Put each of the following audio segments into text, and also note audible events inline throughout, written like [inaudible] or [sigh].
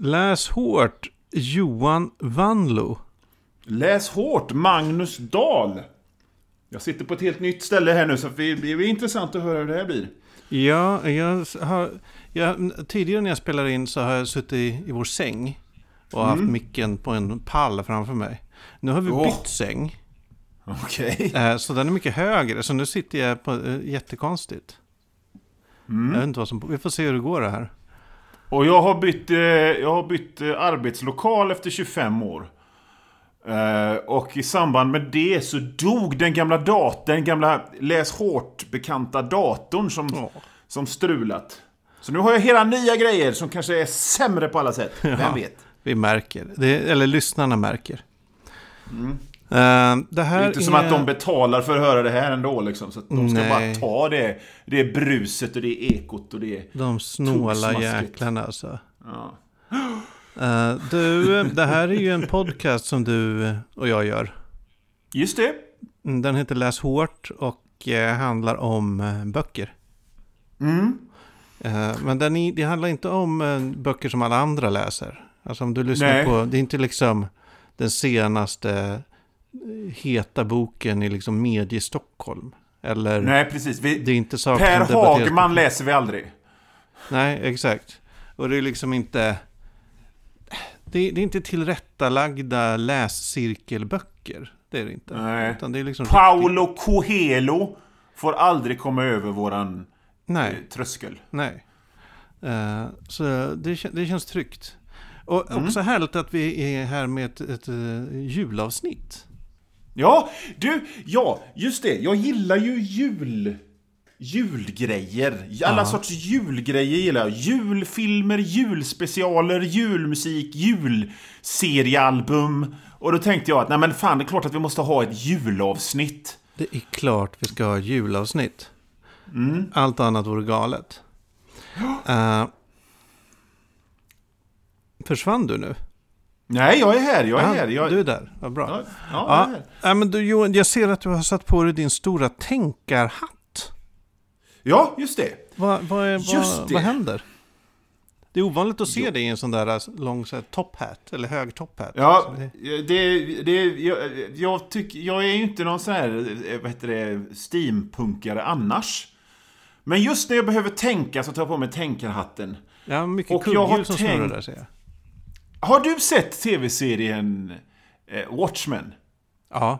Läs hårt Johan Vanlo. Läs hårt Magnus Dahl. Jag sitter på ett helt nytt ställe här nu så det blir intressant att höra hur det här blir. Ja, jag har, jag, tidigare när jag spelar in så har jag suttit i, i vår säng och haft micken på en pall framför mig. Nu har vi Åh. bytt säng, Okej. eh, så den är mycket högre. Så nu sitter jag på eh, jättekonstigt. Jag vet inte vad som, vi får se hur det går det här. Och jag har bytt, eh, jag har bytt eh, arbetslokal efter 25 år. Eh, och i samband med det så dog den gamla datorn, den gamla läs hårt-bekanta datorn som, Ja. som strulat. Så nu har jag hela nya grejer som kanske är sämre på alla sätt. Vem Ja. vet? Vi märker, det, eller lyssnarna märker. Mm. Eh, det här Det är inte som att de betalar för att höra det här ändå liksom. Så de ska Nej. bara ta det, det bruset och det ekot och det... De snåla jäklarna alltså. Ja. Eh, du, det här är ju en podcast som du och jag gör. Just det. Den heter Läs hårt och eh, handlar om böcker. Mm. Men den är, det handlar inte om böcker som alla andra läser. Alltså om du lyssnar Nej. på, det är inte liksom den senaste heta boken i liksom medie Stockholm. Eller Nej, precis. Vi, det är inte saker Per som debatteras på- Hagman läser vi aldrig. Nej, exakt. Och det är liksom inte... Det, det är inte tillrättalagda läscirkelböcker. Det är det inte. Nej. Utan det är liksom riktigt- Paolo Coelho får aldrig komma över våran eh, Nej, tröskel. nej. Eh, så det, det känns tryggt. Och Mm. också härligt att vi är här med ett, ett eh, julavsnitt. Ja, du, ja, just det. Jag gillar ju jul... Julgrejer. Alla Ja. sorts julgrejer gillar jag. Julfilmer, julspecialer, julmusik, julseriealbum. Och då tänkte jag att nej men fan, det är klart att vi måste ha ett julavsnitt. Det är klart vi ska ha julavsnitt. Mm. Allt annat vore galet. Eh, försvann du nu? Nej, jag är här, jag är Ja, här. Jag... Du är där, vad bra. Ja, ja, jag är Ja, här. ja, men du Johan, jag ser att du har satt på dig din stora tänkarhatt. ja, just det. Vad, vad, är, Just det. vad händer? Det är ovanligt att se dig i en sån där alltså, lång så här, top hat, eller hög top hat. Ja, det- det, jag, jag, tycker, jag är ju inte någon sån här, eh, vad heter det, steampunkare annars. Men just när jag behöver tänka så tar jag på mig tänkarhatten. Ja, mycket kugghjul som snurrar där ser jag. Har du sett tv-serien eh, Watchmen? Ja,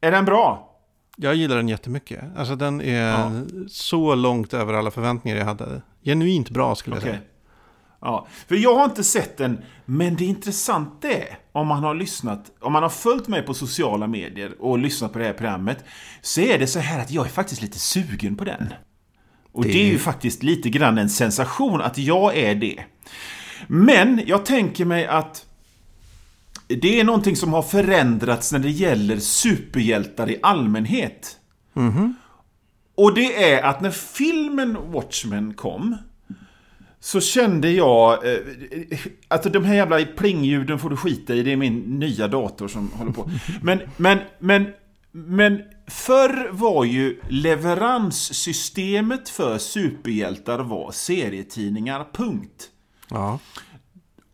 Är den bra? jag gillar den jättemycket. Alltså den är Ja. så långt över alla förväntningar jag hade. Genuint bra skulle jag Okej. säga. Ja, för jag har inte sett den, men det intressanta är, om man har lyssnat, om man har följt mig på sociala medier och lyssnat på det här programmet, så är det så här att jag är faktiskt lite sugen på den. Och det, Det- är ju faktiskt lite grann en sensation att jag är det. Men jag tänker mig att det är någonting som har förändrats när det gäller superhjältar i allmänhet. Och det är att när filmen Watchmen kom så kände jag... Eh, alltså de här jävla plingljuden får du skita i. Det är min nya dator som håller på. [laughs] Men, men, men, men förr var ju leveranssystemet för superhjältar var serietidningar, punkt. Ja.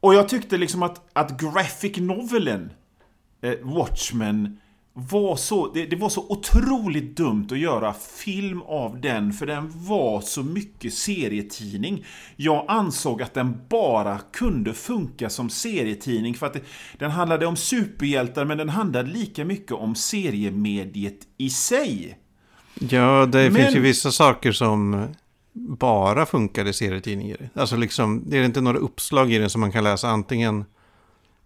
Och jag tyckte liksom att, att graphic novelen eh, Watchmen var så, det, det var så otroligt dumt att göra film av den för den var så mycket serietidning. Jag ansåg att den bara kunde funka som serietidning för att det, den handlade om superhjältar men den handlade lika mycket om seriemediet i sig. Ja, det Men- finns ju vissa saker som bara funkar i serietidningar. Alltså liksom, det är inte några uppslag i den som man kan läsa antingen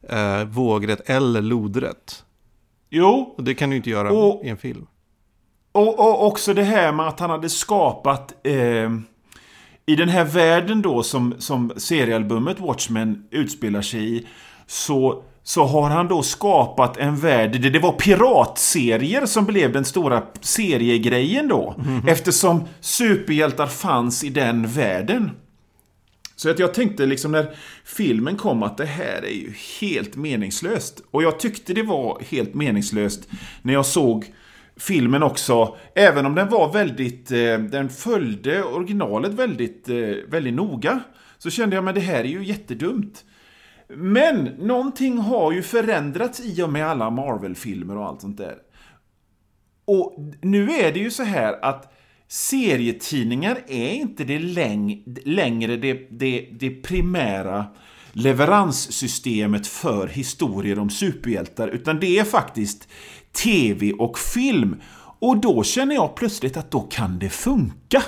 eh, vågrätt eller lodrätt. Jo, Och det kan du inte göra Och- i en film. Och, och också det här med att han hade skapat eh, i den här världen då som, som seriealbumet Watchmen utspelar sig i så, så har han då skapat en värld det var piratserier som blev den stora seriegrejen då. Eftersom superhjältar fanns i den världen. Så att jag tänkte liksom när filmen kom att det här är ju helt meningslöst. Och jag tyckte det var helt meningslöst när jag såg filmen också. Även om den var väldigt, eh, den följde originalet väldigt, eh, väldigt noga. Så kände jag, men det här är ju jättedumt. Men någonting har ju förändrats i och med alla Marvel-filmer och allt sånt där. Och nu är det ju så här att serietidningar är inte det läng längre det, det, det primära leveranssystemet för historier om superhjältar, utan det är faktiskt tv och film. Och då känner jag plötsligt att då kan det funka.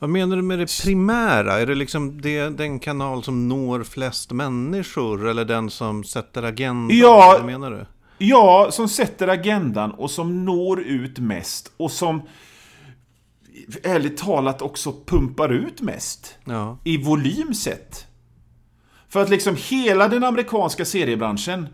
Vad menar du med det primära? Är det liksom det, den kanal som når flest människor eller den som sätter agendan? Ja, Vad menar du? Ja, som sätter agendan och som når ut mest och som ärligt talat också pumpar ut mest. Ja. I volym sett. För att liksom hela den amerikanska seriebranschen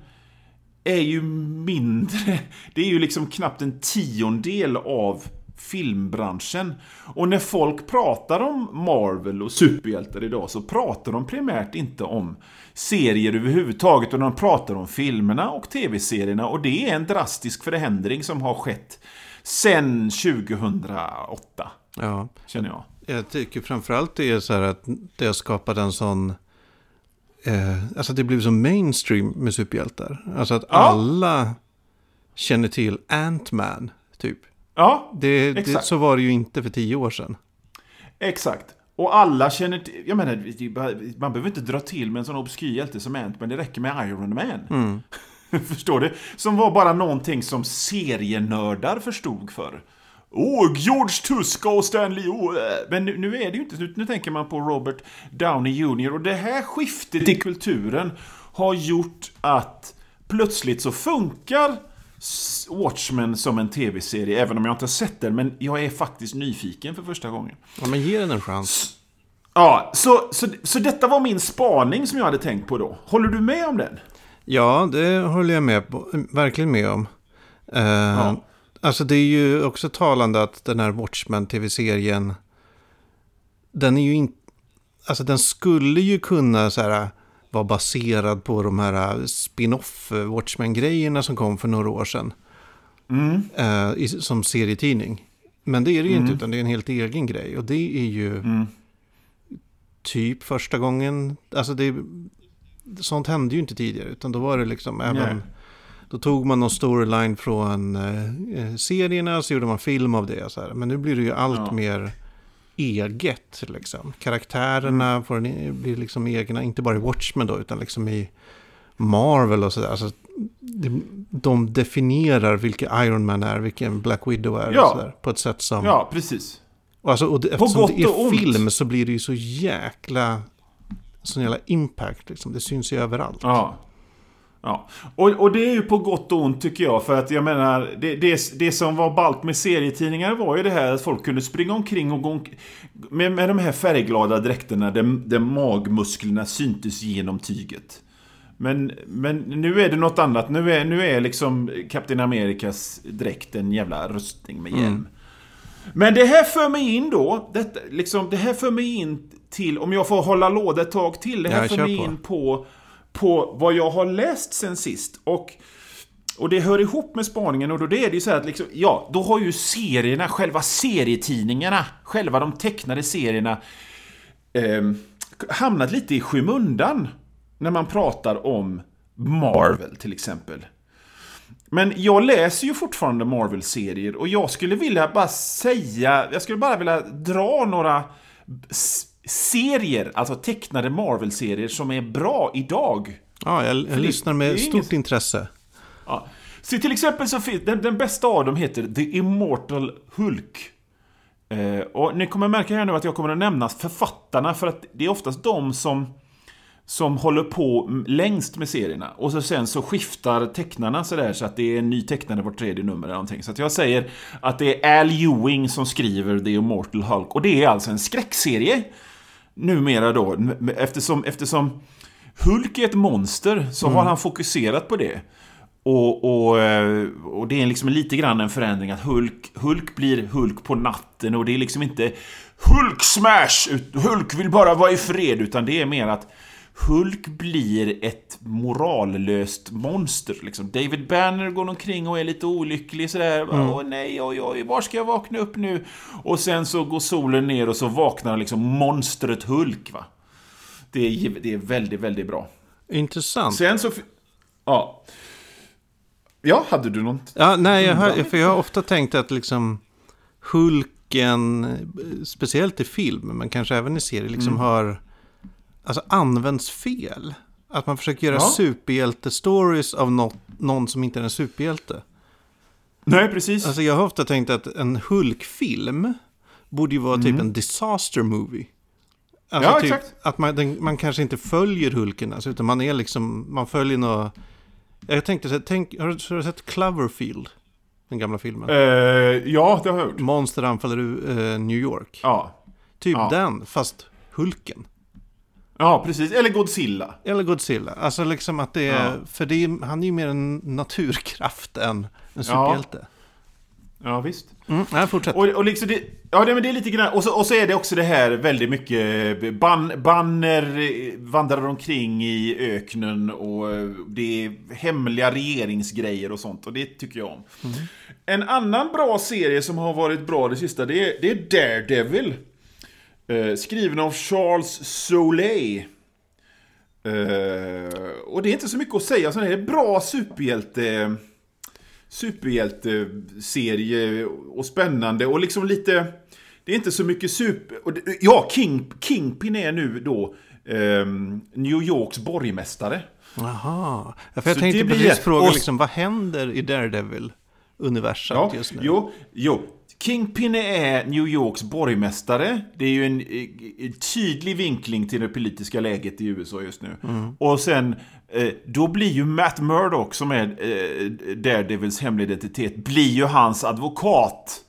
är ju mindre. Det är ju liksom knappt en tiondel av filmbranschen. Och när folk pratar om Marvel och superhjältar idag så pratar de primärt inte om serier överhuvudtaget, utan de pratar om filmerna och tv-serierna. Och det är en drastisk förändring som har skett sen 2008, ja. känner jag. Jag tycker framförallt det är så här att det har skapat en sån... Eh, alltså det blev så mainstream med superhjältar. Alltså att Ja. alla känner till Ant-Man, typ. Ja, Det, det, så var det ju inte för tio år sedan. exakt. Och alla känner till, jag menar, man behöver inte dra till med en sån obskyr hjälte som Ant, men det räcker med Iron Man. [laughs] Förstår du? Som var bara någonting som serienördar förstod för. Åh, George Tuska och Stanley oh, äh. Men nu, nu är det ju inte nu, nu tänker man på Robert Downey Jr. Och det här skiftet i kulturen har gjort att plötsligt så funkar Watchmen som en tv-serie, även om jag inte har sett den, men jag är faktiskt nyfiken för första gången. Ja, men ge den en chans. Ja, så, så, så detta var min spaning som jag hade tänkt på då. Håller du med om den? Ja, det håller jag med verkligen med om. Eh, Alltså det är ju också talande att den här Watchmen-tv-serien, den är ju inte, alltså den skulle ju kunna så här vara baserad på de här spin-off eh, Watchmen-grejerna som kom för några år sedan. Eh, i, som serietidning. Men det är det ju inte, utan det är en helt egen grej. Och det är ju typ första gången, alltså det, sånt hände ju inte tidigare, utan då var det liksom även... Nej. Då tog man någon storyline från eh, eh, serierna så gjorde man film av det. Så här. Men nu blir det ju allt Ja. mer eget. Liksom. Karaktärerna Mm. får en, blir liksom egna, inte bara i Watchmen då, utan liksom i Marvel och sådär. Alltså, de definierar vilka Iron Man är, vilken Black Widow är. Ja. Och så där, på ett sätt som... Ja, precis. Och alltså, och det, eftersom det är och ont. film så blir det ju så jäkla... Sån jävla impact liksom. Det syns ju överallt. Ja. Ja. Och, och det är ju på gott och ont tycker jag. För att jag menar, det, det, det som var ballt med serietidningar var ju det här att folk kunde springa omkring och gå omk- med, med de här färgglada dräkterna där, där magmusklerna syntes genom tyget. Men, men nu är det något annat. Nu är, nu är liksom Captain Amerikas dräkt en jävla rustning med hjälm. Men det här för mig in då, detta, liksom, det här för mig in till, om jag får hålla låda ett tag till, det här Ja, för mig på. in på, på vad jag har läst sen sist. Och, och det hör ihop med spaningen och då det är det ju så här att liksom, ja, då har ju serierna, själva serietidningarna, själva de tecknade serierna eh, hamnat lite i skymundan när man pratar om Marvel till exempel. Men jag läser ju fortfarande Marvel-serier och jag skulle vilja bara säga, jag skulle bara vilja dra några serier, alltså tecknade Marvel-serier som är bra idag. Ja, jag, jag lyssnar med stort inget- intresse. Ja. Så till exempel så finns den, den bästa av dem heter The Immortal Hulk. Eh, och ni kommer märka här nu att jag kommer att nämna författarna för att det är oftast de som som håller på längst med serierna. Och så sen så skiftar tecknarna sådär så att det är en ny tecknare vart tredje nummer eller någonting. Så att jag säger att det är Al Ewing som skriver The Immortal Hulk. Och det är alltså en skräckserie. Numera då, eftersom, eftersom Hulk är ett monster så har han fokuserat på det. Och, och, eh, och det är liksom lite grann en förändring att Hulk, Hulk blir Hulk på natten och det är liksom inte Hulk smash! Hulk vill bara vara i fred, utan det är mer att Hulk blir ett morallöst monster. Liksom. David Banner går omkring och är lite olycklig sådär. Åh nej, oj, oj, var ska jag vakna upp nu? Och sen så går solen ner och så vaknar liksom monstret Hulk. va. Det är, det är väldigt, väldigt bra. Intressant. Sen så... Ja. Ja, hade du något? Ja, nej, jag har, för jag har ofta tänkt att liksom Hulken, speciellt i film, men kanske även i serier, liksom Mm. har alltså, används fel. Att man försöker göra Ja. superhjälte-stories av något, någon som inte är en superhjälte. Nej, precis. Alltså jag har ofta tänkt att en Hulk-film borde ju vara typ en disaster movie. Alltså Mm. Ja, typ exakt. Att man, den, man kanske inte följer Hulken, alltså, utan man är liksom, man följer något... Jag tänkte, så tänk, har, du, har du sett Cloverfield? Den gamla filmen. Eh, ja, det har jag gjort. Monster anfaller eh, New York. Ja. Typ Ja. den, fast Hulken. Ja, precis. Eller Godzilla. Eller Godzilla. Alltså liksom att det är, Ja. för det är, han är ju mer en naturkraft än en superhjälte. Ja, visst. Mm, nej, fortsätt. Och, och liksom det, ja, det, men det är lite grann, och så, och så är det också det här väldigt mycket ban, banner vandrar omkring i öknen och det är hemliga regeringsgrejer och sånt och det tycker jag om. En annan bra serie som har varit bra det sista det är, det är Daredevil. Eh, skriven av Charles Soleil. Eh, och det är inte så mycket att säga, så det är bra superhjälte superhjälteserie och spännande och liksom lite... Det är inte så mycket super... och det- Ja, King, Kingpin är nu då ehm, New Yorks borgmästare. Jaha. Ja, för jag Så tänkte blir precis fråga liksom, vad händer i Daredevil-universat Ja, just nu? jo, jo. Kingpin är New Yorks borgmästare. Det är ju en, en tydlig vinkling till det politiska läget i USA just nu. Och sen, eh, då blir ju Matt Murdock, som är eh, Daredevils hemliga identitet, blir ju hans advokat.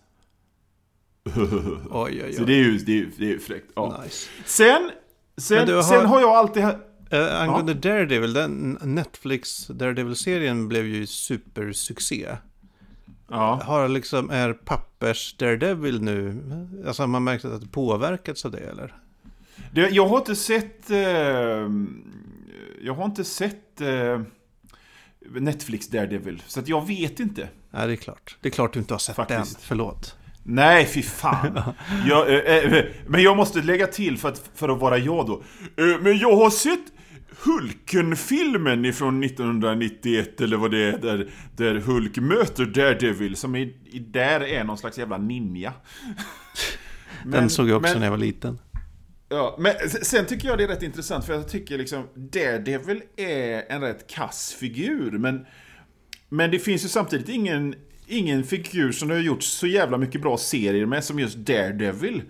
Oj, [laughs] oj, oj. Så det är ju, det är det är fräckt. Ja. Nice. Sen, sen, har- sen har jag alltid... Eh, angående Daredevil, den Netflix Daredevil-serien blev ju supersuccé. Ja. Har liksom, är pappers Daredevil nu, alltså har man märkt att det påverkats av det eller? Det, jag har inte sett... Eh, jag har inte sett eh, Netflix Daredevil, så att jag vet inte. Nej, det är klart. Det är klart du inte har sett Faktiskt. den, förlåt. Nej, fy fan. [laughs] jag, eh, eh, men jag måste lägga till för att, för att vara jag då. Eh, men jag har sett Hulken-filmen ifrån 1991 eller vad det är där, där Hulk möter Daredevil som i, i där är någon slags jävla ninja. [laughs] Den Men- såg jag också men- när jag var liten. Ja, men sen tycker jag det är rätt intressant för jag tycker liksom Daredevil är en rätt kass figur men Men det finns ju samtidigt ingen Ingen figur som det har gjort så jävla mycket bra serier med som just Daredevil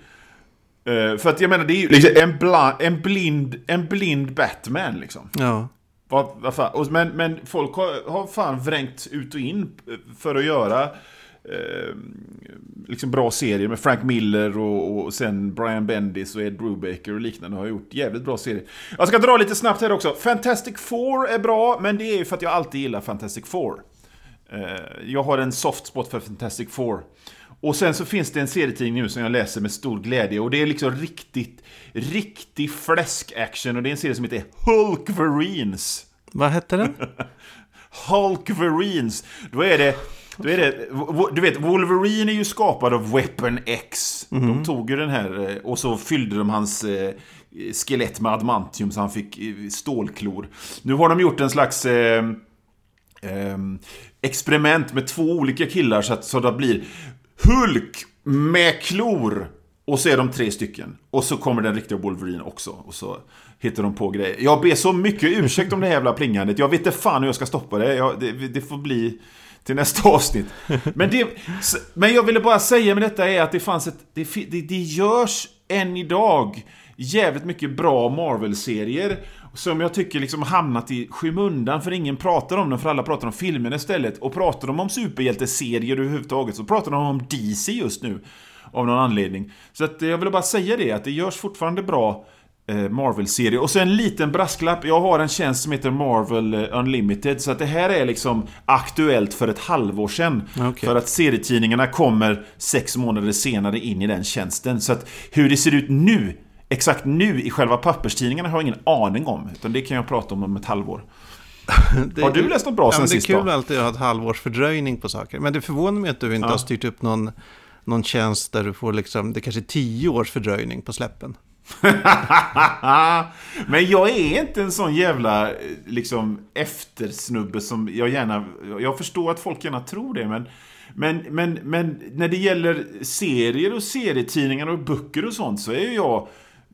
Eh, För att jag menar det är ju liksom en, bla, en, blind, en blind Batman liksom Ja. vad, vad fan? Och, men, men folk har, har fan vrängt ut och in för att göra eh, liksom bra serier med Frank Miller och, och sen Brian Bendis och Ed Brubaker och liknande har gjort jävligt bra serier. Jag ska dra lite snabbt här också. Fantastic Four är bra, men det är ju för att jag alltid gillar Fantastic Four. Eh, jag har en soft spot för Fantastic Four. Och sen så finns det en serietidning nu som jag läser med stor glädje och det är liksom riktigt, riktig fläsk-action och det är en serie som heter Hulkverines. Vad hette den? [laughs] Hulkverines. Då är det... Då är det, du vet, Wolverine är ju skapad av Weapon X. De tog ju den här eh, och så fyllde de hans eh, skelett med adamantium så han fick eh, stålklor. Nu har de gjort en slags eh, eh, experiment med två olika killar så att så det blir Hulk med klor. Och så är de tre stycken. Och så kommer den riktiga Wolverine också. Och så hittar de på grejer. Jag ber så mycket ursäkt om det här jävla plingandet. Jag vet inte fan hur jag ska stoppa det. Jag, det, det får bli till nästa avsnitt. Men, det, men jag ville bara säga med detta är att det fanns ett... Det, det, det görs än idag jävligt mycket bra Marvel-serier. Som jag tycker liksom hamnat i skymundan för ingen pratar om dem för alla pratar om filmen istället. Och pratar de om superhjälteserier överhuvudtaget så pratar de om DC just nu. Av någon anledning. Så att jag ville bara säga det att det görs fortfarande bra eh, Marvel-serier. Och så en liten brasklapp. Jag har en tjänst som heter Marvel eh, Unlimited. Så att det här är liksom aktuellt för ett halvår sedan. Okej. För att serietidningarna kommer sex månader senare in i den tjänsten. Så att hur det ser ut nu, exakt nu i själva papperstidningarna har jag ingen aning om. Utan det kan jag prata om om ett halvår. [laughs] Det, Har du läst något bra ja, sen men Det är sist kul alltid att ha ett halvårs fördröjning på saker. Men det förvånar mig att du inte Ja. har styrt upp någon, någon tjänst där du får liksom, det kanske är tio års fördröjning på släppen. [laughs] Men jag är inte en sån jävla liksom eftersnubbe som jag gärna... Jag förstår att folk gärna tror det, men... Men, men, men när det gäller serier och serietidningar och böcker och sånt så är jag...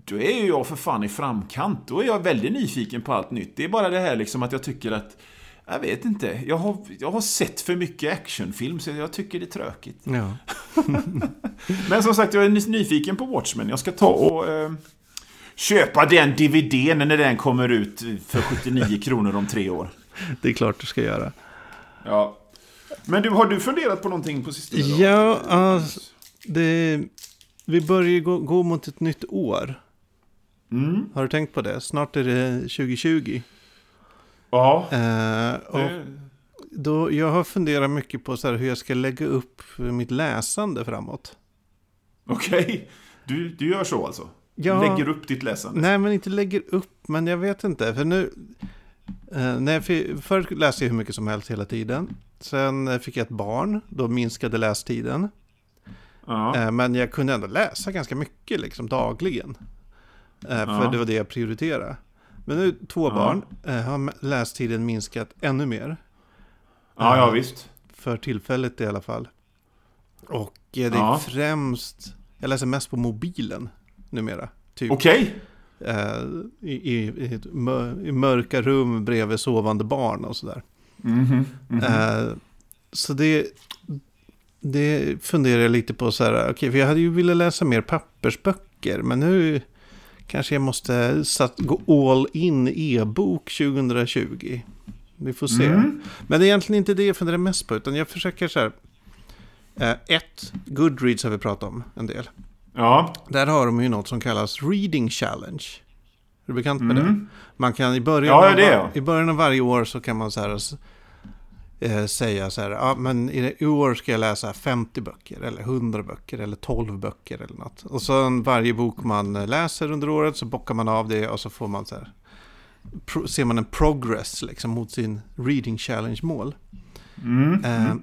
Då är ju jag för fan i framkant. Då är jag väldigt nyfiken på allt nytt. Det är bara det här liksom att jag tycker att... Jag vet inte. Jag har, jag har sett för mycket actionfilm så jag tycker det är tråkigt. Ja. [laughs] Men som sagt, jag är nyfiken på Watchmen. Jag ska ta och eh, köpa den DVDn när den kommer ut för 79 kronor om tre år. Det är klart du ska göra. Ja. Men du, har du funderat på någonting på sistone? då? Ja, alltså, det, vi börjar gå, gå mot ett nytt år. Mm. Har du tänkt på det? Snart är det 2020. Ja. Eh, och då, jag har funderat mycket på så hur jag ska lägga upp mitt läsande framåt. Okej. Du, du gör så alltså? Ja. Lägger upp ditt läsande? Nej, men inte lägger upp, men jag vet inte. För nu, eh, jag fick, förr läste jag hur mycket som helst hela tiden. Sen fick jag ett barn, då minskade lästiden. Ja. Eh, men jag kunde ändå läsa ganska mycket liksom dagligen. Eh, för Ja. det var det jag prioriterade. Men nu, två Ja. barn, eh, har lästiden minskat ännu mer. ja, ja, visst. För tillfället i alla fall. Och eh, det är Ja. främst, jag läser mest på mobilen numera. Typ Okej. eh, i, i, i, i mörka rum bredvid sovande barn och sådär. Mhm, mhm. Eh, så det, det funderar jag lite på så här, okej, för jag hade ju velat läsa mer pappersböcker, men nu kanske jag måste satt, gå all in e-bok 2020. Vi får se. Mm. Men det är egentligen inte det jag funderar mest på, utan jag försöker så här. Eh, ett, Goodreads har vi pratat om en del. Ja. Där har de ju något som kallas Reading Challenge. Är du bekant med det? Mm. Man kan i början, Ja, det i början av varje år så kan man så här, eh, säga så här, ja men i, år ska jag läsa 50 böcker eller 100 böcker eller 12 böcker eller något. Och sen varje bok man läser under året så bockar man av det och så får man så här, pro, ser man en progress liksom mot sin reading challenge-mål. Mm. Eh,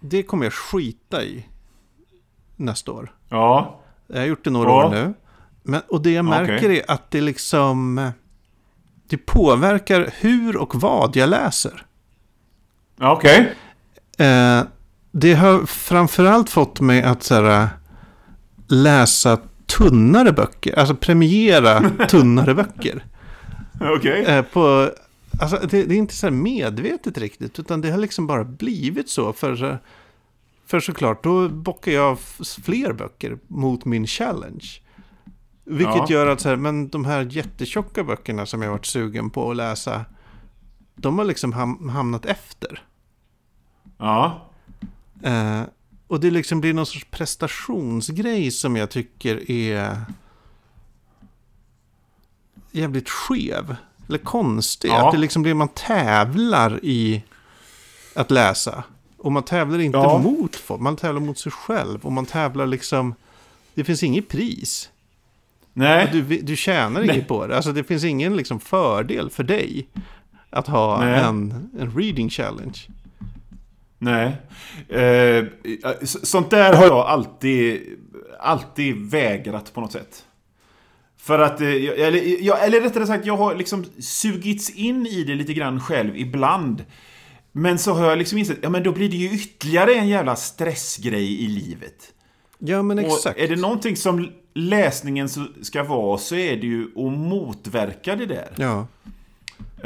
det kommer jag skita i nästa år. Ja. Jag har gjort det några Ja. år nu. Men, och det jag märker Okej. är att det liksom... eh, Det påverkar hur och vad jag läser. Okej. Eh, det har framförallt fått mig att så här, eh, läsa tunnare böcker. Alltså premiera [laughs] tunnare böcker. Okej. Eh, på, alltså, det, det är inte så här medvetet riktigt. Utan det har liksom bara blivit så. För, för såklart, då bockar jag fler böcker mot min challenge. Vilket Ja. gör att så här, men de här jättetjocka böckerna som jag varit sugen på att läsa. De har liksom ham- hamnat efter. Ja. Eh, och det liksom blir någon sorts prestationsgrej som jag tycker är jävligt skev. Eller konstig. Ja. Att det liksom blir man tävlar i att läsa. Och man tävlar inte Ja. mot folk, man tävlar mot sig själv. Och man tävlar liksom, det finns inget pris. Nej. Du, du tjänar Nej. inget på det. Alltså det finns ingen liksom fördel för dig att ha Nej. en, en reading challenge. Nej. Eh, så- sånt där har jag alltid, alltid vägrat på något sätt. För att, eh, eller, jag, eller rättare sagt, jag har liksom sugits in i det lite grann själv ibland. Men så har jag liksom insett, ja men då blir det ju ytterligare en jävla stressgrej i livet. Ja men exakt. Och är det någonting som läsningen ska vara så är det ju att motverka det där. Ja.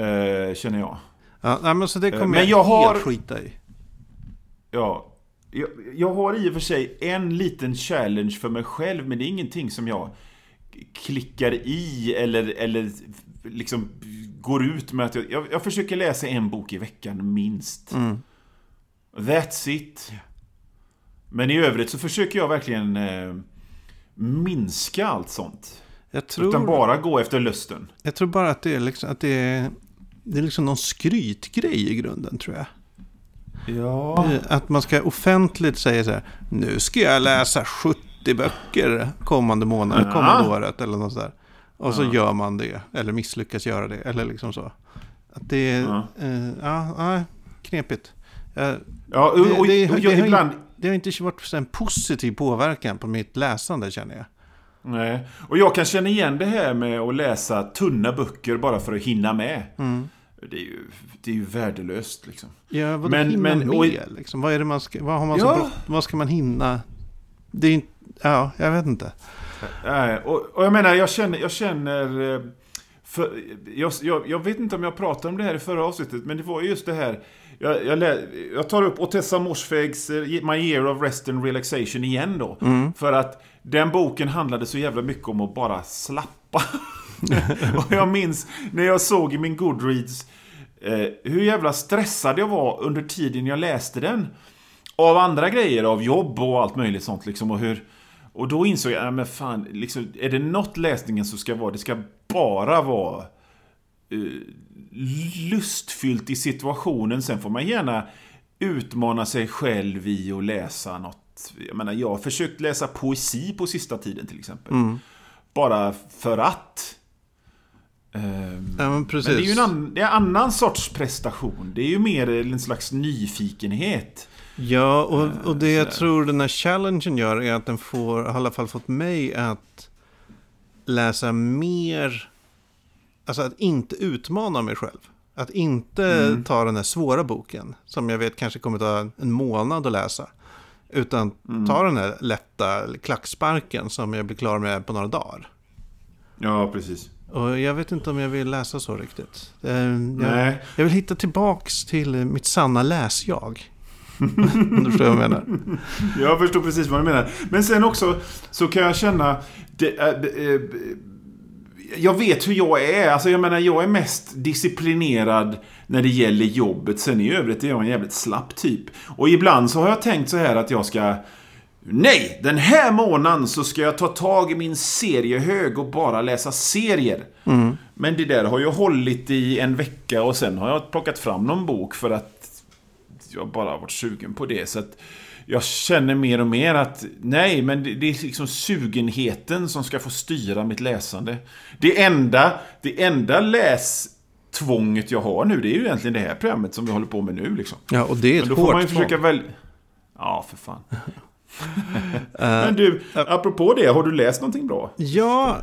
Eh, känner jag. Ja, nej, men så det Eh, kommer men jag, jag har- helt skita i. Ja. Jag, jag har i och för sig en liten challenge för mig själv, men det är ingenting som jag klickar i eller, eller liksom går ut med att jag, jag, jag försöker läsa en bok i veckan minst. Mm. That's it. Men i övrigt så försöker jag verkligen eh, minska allt sånt. Tror, Utan bara gå efter lusten. jag tror bara att det är, liksom, att det är, det är liksom någon skrytgrej i grunden tror jag. Ja. Eh, Att man ska offentligt säga så här, nu ska jag läsa 70 böcker kommande månad, Ja. kommande året eller något sådär. Och så Ja. gör man det, eller misslyckas göra det, eller liksom så. Att det är, Ja. eh, ja, ja knepigt. Eh, Ja, och, Det- och, det- och det jag, har ibland... det har inte varit en positiv påverkan på mitt läsande känner jag. Nej. Och jag kan känna igen det här med att läsa tunna böcker bara för att hinna med. Mm. Det, är ju, det är ju värdelöst liksom. Ja, vadå Men- men- med? och- liksom? Vad är det man ska, vad har man så Ja. brått, vad ska man hinna? Det är ja, jag vet inte. Nej, och, och jag menar, jag känner... Jag, känner eh, för, jag, jag, jag vet inte om jag pratade om det här i förra avsnittet, men det var just det här. Jag, jag, lä, jag tar upp Otessa Morsfegs eh, My Year of Rest and Relaxation igen då. För att den boken handlade så jävla mycket om att bara slappa. [laughs] [laughs] och jag minns när jag såg i min Goodreads eh, hur jävla stressad jag var under tiden jag läste den. Av andra grejer, av jobb och allt möjligt sånt liksom. Och, hur, och då insåg jag, ja, men fan, liksom, är det något läsningen så ska vara, det ska bara vara eh, lustfyllt i situationen. Sen får man gärna utmana sig själv i att läsa något. Jag menar, jag har försökt läsa poesi på sista tiden till exempel. Bara för att. Ehm, Ja, men men det är ju en, är en annan sorts prestation. Det är ju mer en slags nyfikenhet. Ja, och, och det jag tror den här challengen gör är att den får, har i alla fall fått mig att läsa mer, alltså att inte utmana mig själv. Att inte ta den här svåra boken, som jag vet kanske kommer ta en månad att läsa. Utan ta den här lätta klacksparken som jag blir klar med på några dagar. Ja, precis. Och jag vet inte om jag vill läsa så riktigt. Eh, Jag, Nej. jag vill hitta tillbaks till mitt sanna läsjag. [laughs] Om du förstår vad jag menar. Jag förstår precis vad du menar. Men sen också så kan jag känna... Det, det, är- jag vet hur jag är. Alltså jag menar, jag är mest disciplinerad när det gäller jobbet. Sen i övrigt är jag en jävligt slapp typ. Och ibland så har jag tänkt så här att jag ska... Nej! Den här månaden så ska jag ta tag i min seriehög och bara läsa serier. Men det där har ju hållit i en vecka och sen har jag plockat fram någon bok för att jag bara har varit sugen på det. Så att jag känner mer och mer att nej, men det, det är liksom sugenheten som ska få styra mitt läsande. Det enda, det enda lästvånget jag har nu, det är ju egentligen det här programmet som vi håller på med nu. Liksom. Ja, och det är ett hårt försöka tvång. välja... Ja, för fan. Men du, apropå det, har du läst någonting bra? Ja,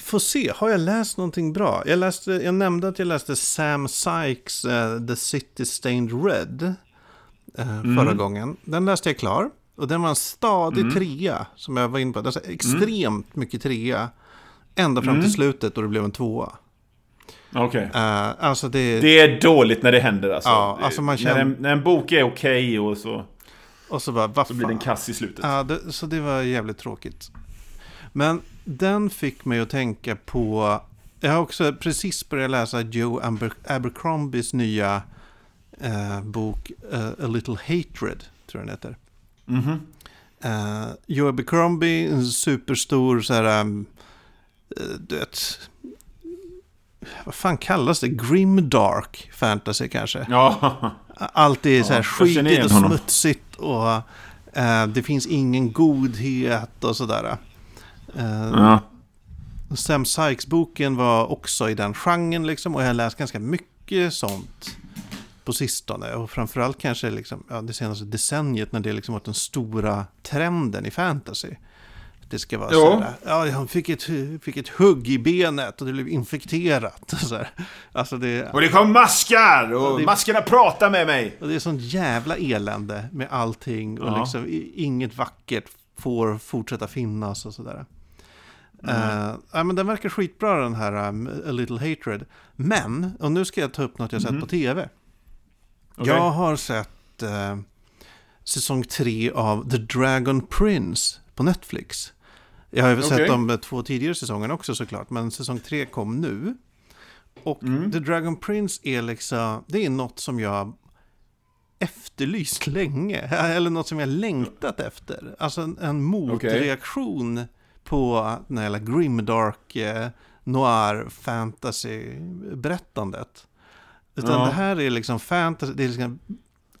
får se. Har jag läst någonting bra? Jag, läste, jag nämnde att jag läste Sam Sykes eh, The City Stained Red eh, förra gången. Den läste jag klar. Och den var en stadig trea, som jag var inne på. Alltså extremt mycket trea. Ända fram till slutet och det blev en tvåa. Okej. Eh, alltså det... Det är dåligt när det händer alltså. Ja, alltså man känner- när, en, när en bok är okej och så, och så bara, vad så blir den kass i slutet. Ja, det, så det var jävligt tråkigt. Men den fick mig att tänka på... Jag har också precis börjat läsa Joe Aber, Abercrombies nya eh, bok eh, A Little Hatred, tror jag den heter. Mhm. Eh, Joe Abercrombie, en superstor så här... Um, du vet... Vad fan kallas det? Grim dark fantasy kanske? Ja, [laughs] Allt är så här Ja, skitigt och honom. smutsigt och eh, det finns ingen godhet och sådär. Eh, ja. Sam Sykes-boken var också i den genren liksom och jag har läst ganska mycket sånt på sistone. Och framförallt kanske liksom, ja, det senaste decenniet när det liksom varit den stora trenden i fantasy. Det ska vara Ja. så här, ja, han fick ett, fick ett hugg i benet och det blev infekterat. [laughs] Så här. Alltså det, Och det kom maskar! Och Ja, det- maskarna pratar med mig! Och det är sånt jävla elände med allting och Ja. liksom inget vackert får fortsätta finnas och sådär. Eh, ja, men den verkar skitbra den här um, A Little Hatred. Men, och nu ska jag ta upp något jag sett på tv. Okej. Jag har sett eh, säsong tre av The Dragon Prince på Netflix. Jag har ju sett de två tidigare säsongerna också såklart, men säsong tre kom nu. Och Mm. The Dragon Prince är liksom, det är något som jag efterlyst länge. [laughs] Eller något som jag längtat efter. Alltså en, en motreaktion på den här grimdark eh, noir fantasy berättandet. Utan Ja. det här är liksom fantasy, det är liksom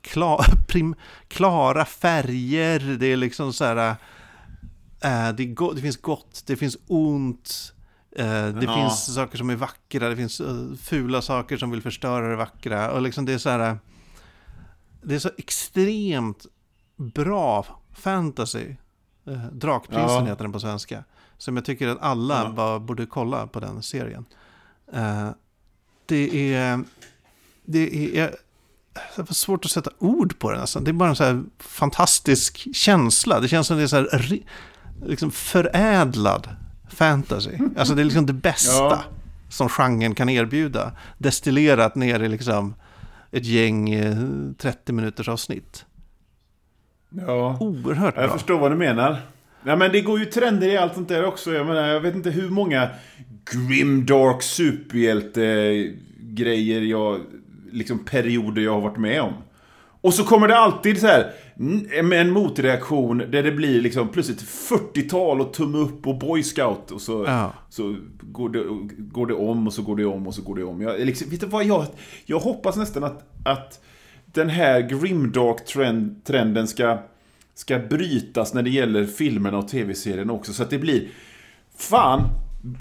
klar, [laughs] prim, klara färger, det är liksom så här, eh, det, go- det finns gott, det finns ont, eh, det Ja. finns saker som är vackra, det finns eh, fula saker som vill förstöra det vackra. Och liksom det är så här, det är så extremt bra fantasy. Eh, Drakprinsen Ja. heter den på svenska. Som jag tycker att alla Ja. bara borde kolla på den serien. Eh, det är... Det är... Det var svårt att sätta ord på den nästan. Det är bara en så här fantastisk känsla. Det känns som det är så här liksom förädlad fantasy. Alltså det är liksom det bästa Ja. som genren kan erbjuda. Destillerat ner i liksom ett gäng eh, 30 minuters avsnitt. Ja. Oerhört Jag bra. förstår vad du menar. Ja, men det går ju trender i allt sånt där också. Jag menar, jag vet inte hur många grimdark superhjälte-grejer jag... Liksom perioder jag har varit med om. Och så kommer det alltid så här med en motreaktion där det blir liksom plötsligt 40-tal och tumme upp och boy scout och så, Ja. så går, det, går det om och så går det om och så går det om. Jag, liksom, vet du vad, jag, jag hoppas nästan att, att den här grimdark-trenden ska, ska brytas när det gäller filmerna och tv-serien också. Så att det blir, fan,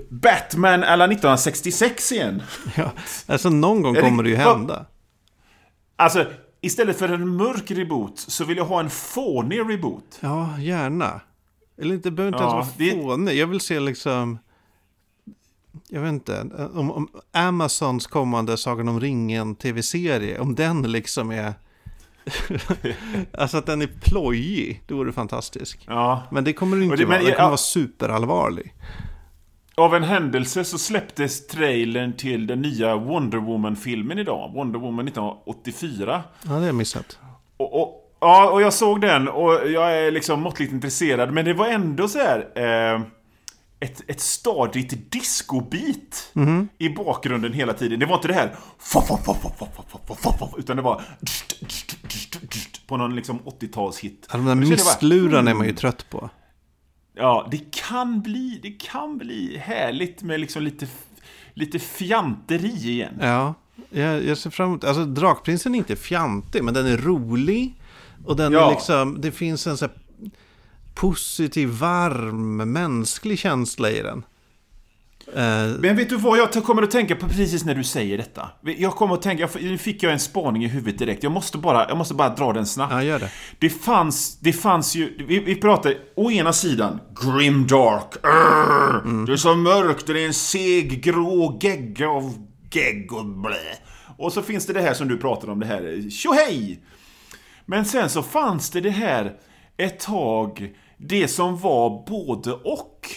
Batman alla 1966 igen. Ja, alltså någon gång kommer det ju hända. Alltså, istället för en mörk reboot så vill jag ha en fånig reboot. Ja, gärna. Eller inte, det behöver inte Ja, ens vara det- fånig. Jag vill se liksom... Jag vet inte. Om, om Amazons kommande Sagan om ringen tv-serie, om den liksom är... [laughs] alltså att den är plojig, det vore fantastiskt. Ja. Men det kommer det inte det- vara. Den kommer ja. vara superallvarlig. Av en händelse så släpptes trailern till den nya Wonder Woman-filmen idag. Wonder Woman 1984. Ja, det har jag missat. Och, och, ja, och jag såg den och jag är liksom måttligt intresserad. Men det var ändå så här... Eh, ett, ett stadigt discobeat i bakgrunden hela tiden. Det var inte det här... Utan det var... På någon liksom 80-talshit. Ja, de där mistlurarna är man ju trött på. Ja, det kan bli, det kan bli härligt med liksom lite, lite fjanteri igen. Ja, jag, jag ser fram emot... Alltså Drakprinsen är inte fjantig, men den är rolig. Och den Ja. är liksom... Det finns en så positiv, varm, mänsklig känsla i den. Eh, Men vet du vad jag kommer att tänka på precis när du säger detta? Jag kommer att tänka, nu fick jag en spaning i huvudet direkt. Jag måste bara, jag måste bara dra den snabbt. ja, gör det. Det fanns, det fanns ju, vi, vi pratar å ena sidan Grimdark, Arr, det är så mörkt det är en seg grå gegga av gegg och blä. Och så finns det det här som du pratar om, det här tjohej! Men sen så fanns det det här ett tag, det som var både och.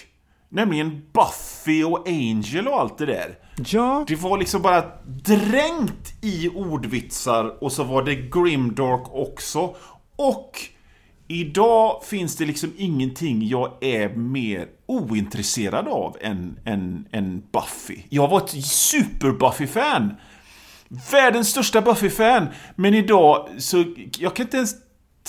Nämligen Buffy och Angel och allt det där. Ja, Det var liksom bara dränkt i ordvitsar och så var det grimdark också. Och idag finns det liksom ingenting jag är mer ointresserad av än, än, än Buffy. Jag var ett super-Buffy-fan. Världens största Buffy-fan. Men idag så, jag kan inte ens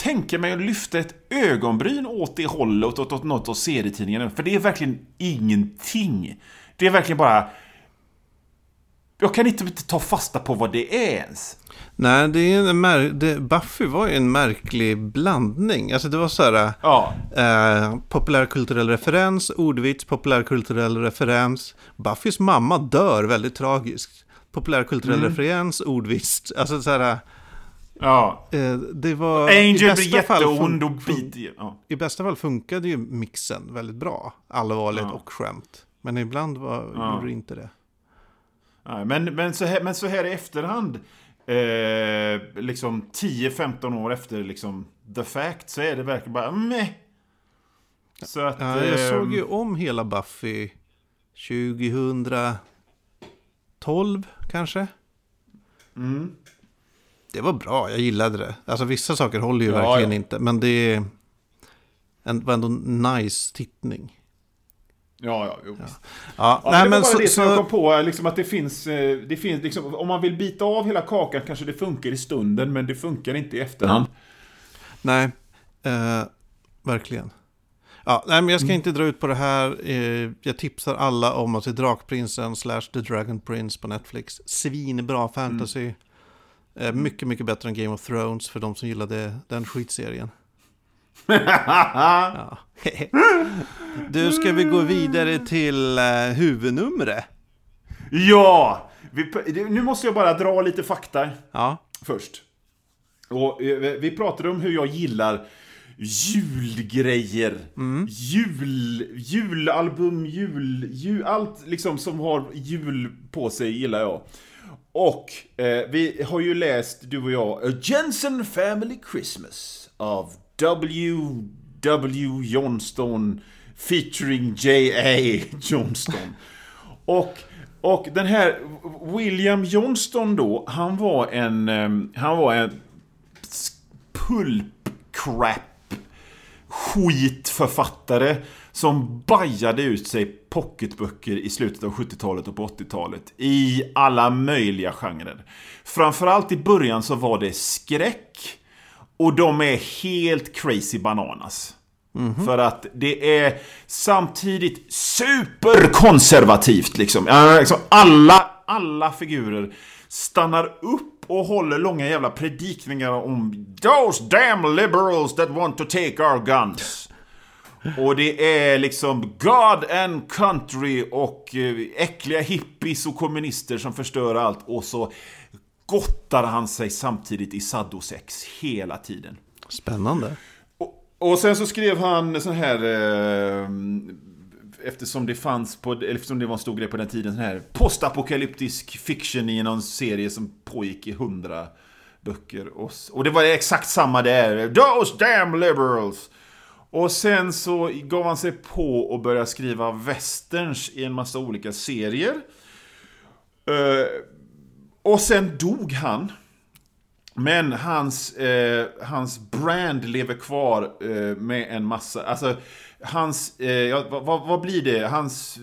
tänka mig att lyfta ett ögonbryn åt det hållet, åt, åt något av serietidningarna. För det är verkligen ingenting. Det är verkligen bara... Jag kan inte ta fasta på vad det är ens. nej, det är en mär- det, Buffy var ju en märklig blandning. Alltså det var så här... Ja. Eh, populärkulturell referens, ordvits, populärkulturell referens. Buffys mamma dör väldigt tragiskt. Populärkulturell Mm. referens, ordvits. Alltså så här... Ja. Eh, det var... Angel blir jätteond och biter... Ja. I bästa fall funkade ju mixen väldigt bra. Allvarligt Ja. och skämt. Men ibland var, Ja. gjorde det inte det. Nej, men, men, så här, men så här i efterhand, eh, liksom 10-15 år efter liksom the fact, så är det verkligen bara meh. Så att... Ja, jag eh, såg ju om hela Buffy 2012 kanske. Mm. Det var bra, jag gillade det. Alltså vissa saker håller ju Ja, verkligen ja. inte. Men det är en, var ändå nice tittning. Ja, ja, jo. Ja. Ja, Ja, nej, det var men bara så, det som jag så, kom på, liksom att det finns, eh, det finns liksom, om man vill bita av hela kakan kanske det funkar i stunden, men det funkar inte i efterhand. nej, eh, verkligen. Ja, nej, men jag ska Mm. inte dra ut på det här. Eh, jag tipsar alla om att se Drakprinsen slash The Dragon Prince på Netflix. Svinbra fantasy. Mm. Eh, mycket, mycket bättre än Game of Thrones för de som gillade den skitserien. [laughs] Ja. [laughs] du, ska vi gå vidare till uh, huvudnumret? Ja! Vi, nu måste jag bara dra lite fakta Ja, först. Och eh, vi pratade om hur jag gillar julgrejer. Jul, julalbum, jul, jul, allt liksom som har jul på sig gillar jag. Och eh, vi har ju läst, du och jag, A Jensen Family Christmas av W. W. Johnston featuring J.A. Johnston. Och, och den här William Johnston då, han var en, ehm, han var en pulp crap skitförfattare som bajade ut sig pocketböcker i slutet av 70-talet och på 80-talet. I alla möjliga genrer. Framförallt i början så var det skräck. Och de är helt crazy bananas. För att det är samtidigt superkonservativt liksom. Liksom alla, alla figurer stannar upp och håller långa jävla predikningar om Those damn liberals that want to take our guns. Och det är liksom God and country och eh, äckliga hippies och kommunister som förstör allt. Och så gottar han sig samtidigt i saddosex hela tiden. Spännande. Och, och sen så skrev han sån här... Eh, eftersom det fanns på, eftersom det var en stor grej på den tiden, sån här postapokalyptisk fiction i någon serie som pågick i hundra böcker. Och, och det var exakt samma där. Those damn liberals! Och sen så gav han sig på att börja skriva westerns i en massa olika serier. Eh, och sen dog han. Men hans, eh, hans brand lever kvar eh, med en massa, alltså hans, eh, ja, vad, vad, blir det? Hans,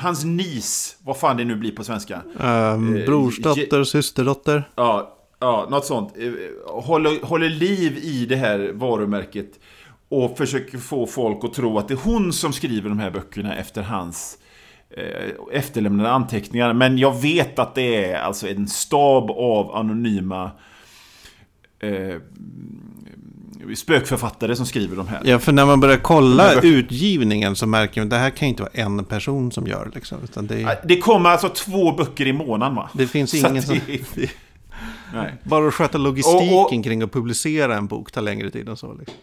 hans nis, vad fan det nu blir på svenska. Um, Eh, brorsdotter, systerdotter. Ja, ja något sånt. Eh, Håller, håller liv i det här varumärket. Och försöker få folk att tro att det är hon som skriver de här böckerna efter hans eh, efterlämnade anteckningar. Men jag vet att det är alltså en stab av anonyma eh, spökförfattare som skriver de här. Ja, för när man börjar kolla utgivningen så märker man att det här kan inte vara en person som gör. Liksom, det, är, Det kommer alltså två böcker i månaden va? det finns Så ingen som... [laughs] Nej. Bara att sköta logistiken Och- och- kring att publicera en bok tar längre tid än så. Liksom.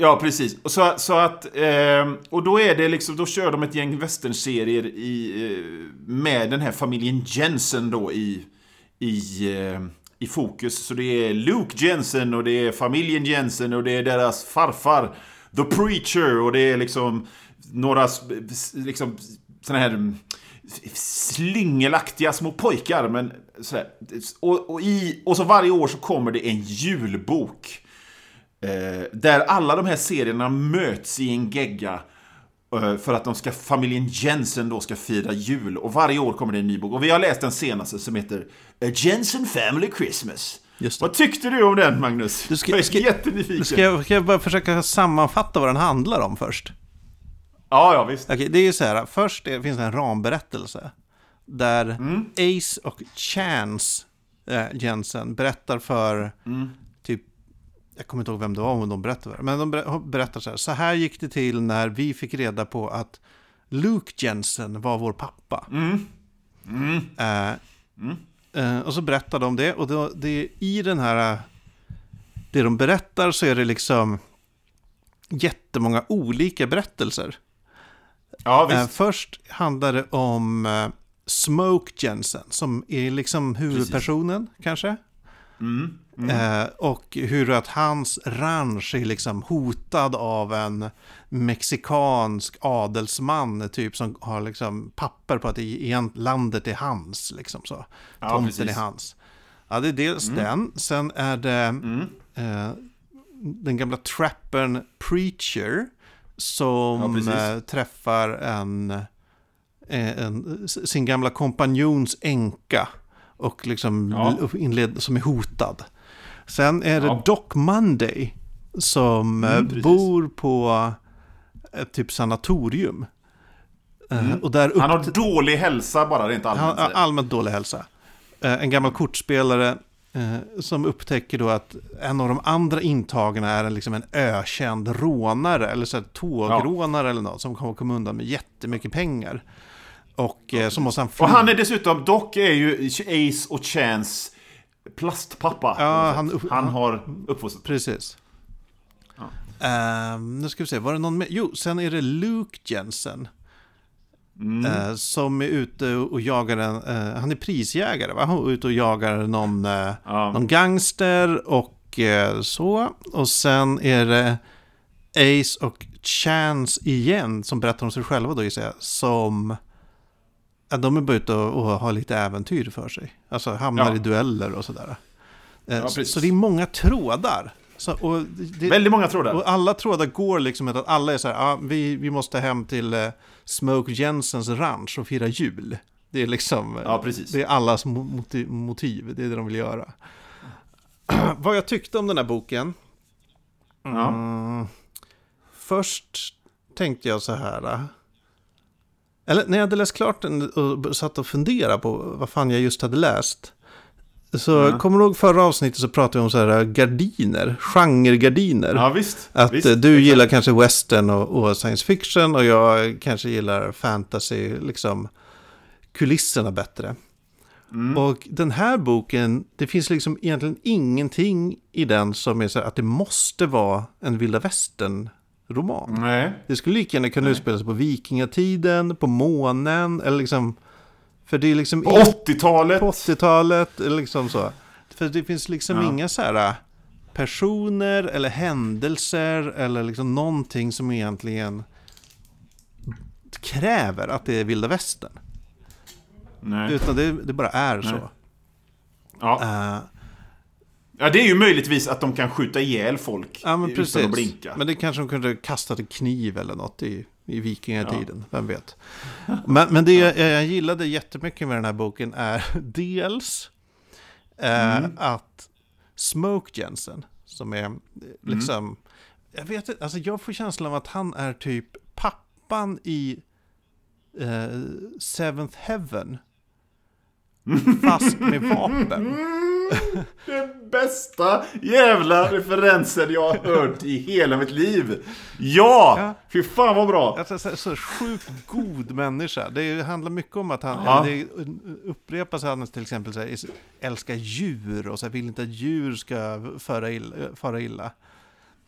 Ja, precis. Och, så, så att, eh, och då är det liksom, då kör de ett gäng westernserier i, eh, med den här familjen Jensen då i, i, eh, i fokus. Så det är Luke Jensen och det är familjen Jensen och det är deras farfar The Preacher och det är liksom några liksom såna här mm, slingelaktiga slyngelaktiga små pojkar. Men sådär. Och, och, i, och så varje år så kommer det en julbok. Eh, där alla de här serierna möts i en gegga eh, för att de ska, familjen Jensen då ska fira jul. Och varje år kommer det en ny bok. Och vi har läst den senaste som heter A Jensen Family Christmas. Vad tyckte du om den Magnus? Du ska- jag är ska- jättenyfiken. Ska jag, ska jag bara försöka sammanfatta vad den handlar om först? Ja, ja visst. Okej, det är ju så här, först det, finns det en ramberättelse. Där Mm. Ace och Chance eh, Jensen berättar för Mm. Jag kommer inte ihåg vem det var om de det, men de ber- berättar så här, så här gick det till när vi fick reda på att Luke Jensen var vår pappa. Eh, eh, och så berättar de det, och då, det, i den här, det de berättar så är det liksom jättemånga olika berättelser. Ja, Eh, visst. först handlar det om Smoke Jensen, som är liksom huvudpersonen kanske. Mm. Eh, och hur att hans ranch är liksom hotad av en mexikansk adelsman typ som har liksom papper på att igen, landet är hans. Liksom så. Ja, Tomten precis. Mm. är hans. Ja, det är dels den. Sen är det eh, den gamla trappern Preacher Ja, som precis. eh, träffar en, eh, en, sin gamla kompanjons änka och liksom Ja. inled, som är hotad. Sen är det Ja. Doc Monday som eh, Mm, precis. bor på ett typ sanatorium. Eh, Och där Mm. Han upp, har dålig hälsa bara rent han allmänt. säger. allmänt dålig hälsa. Eh, En gammal kortspelare eh, som upptäcker då att en av de andra intagna är en, liksom en ökänd rånare, eller så här, tågrånare eller något, som kommer komma undan med jättemycket pengar. Och eh, så måste han fly. Och han är dessutom, Doc är ju Ace och Chance plastpappa. Ja, han han har uppfostrat. Precis. Ehm, nu ska vi se, var det någon mer? Jo, sen är det Luke Jensen. Eh, som är ute och jagar en, eh, han är prisjägare va? Han är ute och jagar någon, eh, Ja. någon gangster och så. Och sen är det Ace och Chance igen som berättar om sig själva då gissar jag. Som, ja, de är bara ute och, och har lite äventyr för sig. Alltså hamnar Ja. i dueller och sådär. Eh, Ja, så, så det är många trådar. Så, och det, Väldigt många trådar. och alla trådar går liksom att alla är så här, ah, vi, vi måste hem till eh, Smoke Jensens ranch och fira jul. Det är liksom, eh, Ja, det är allas mo- motiv, motiv, det är det de vill göra. [clears throat] Vad jag tyckte om den här boken? Ja. Mm, först tänkte jag så här, eh, eller när jag hade läst klart den och satt och funderade på vad fan jag just hade läst. Så Ja. kommer du ihåg förra avsnittet så pratade vi om så här eh, gardiner, genregardiner. Ja, visst. Att visst. eh, du gillar kanske western och, och science fiction och jag kanske gillar fantasy, liksom kulisserna bättre. Mm. Och den här boken, det finns liksom egentligen ingenting i den som är så här att det måste vara en vilda västern-roman. Nej. Det skulle lika gärna kunna utspela sig på vikingatiden, på månen, eller liksom... För det är liksom... På 80-talet. På 80-talet, eller liksom så. För det finns liksom Ja. inga så här äh, personer eller händelser eller liksom någonting som egentligen kräver att det är vilda västern. Nej. Utan det, det bara är Nej. så. Ja. Uh, ja, det är ju möjligtvis att de kan skjuta ihjäl folk ja, men utan precis. att blinka. Men det kanske de kunde kastat en kniv eller något i, i vikingatiden. Vem vet. Men, men det jag, jag gillade jättemycket med den här boken är [laughs] dels eh, Mm. att Smoke Jensen, som är eh, Mm. liksom, jag vet inte, alltså jag får känslan av att han är typ pappan i eh, Seventh Heaven. Fast med vapen. [laughs] [laughs] Den bästa jävla referensen jag har hört i hela mitt liv. Ja! Ja. Fy fan vad bra! Alltså, så, så sjukt god människa. Det handlar mycket om att han, Ja. det upprepas att han till exempel så här, är- älskar djur och så här, vill inte att djur ska föra illa. Fara illa.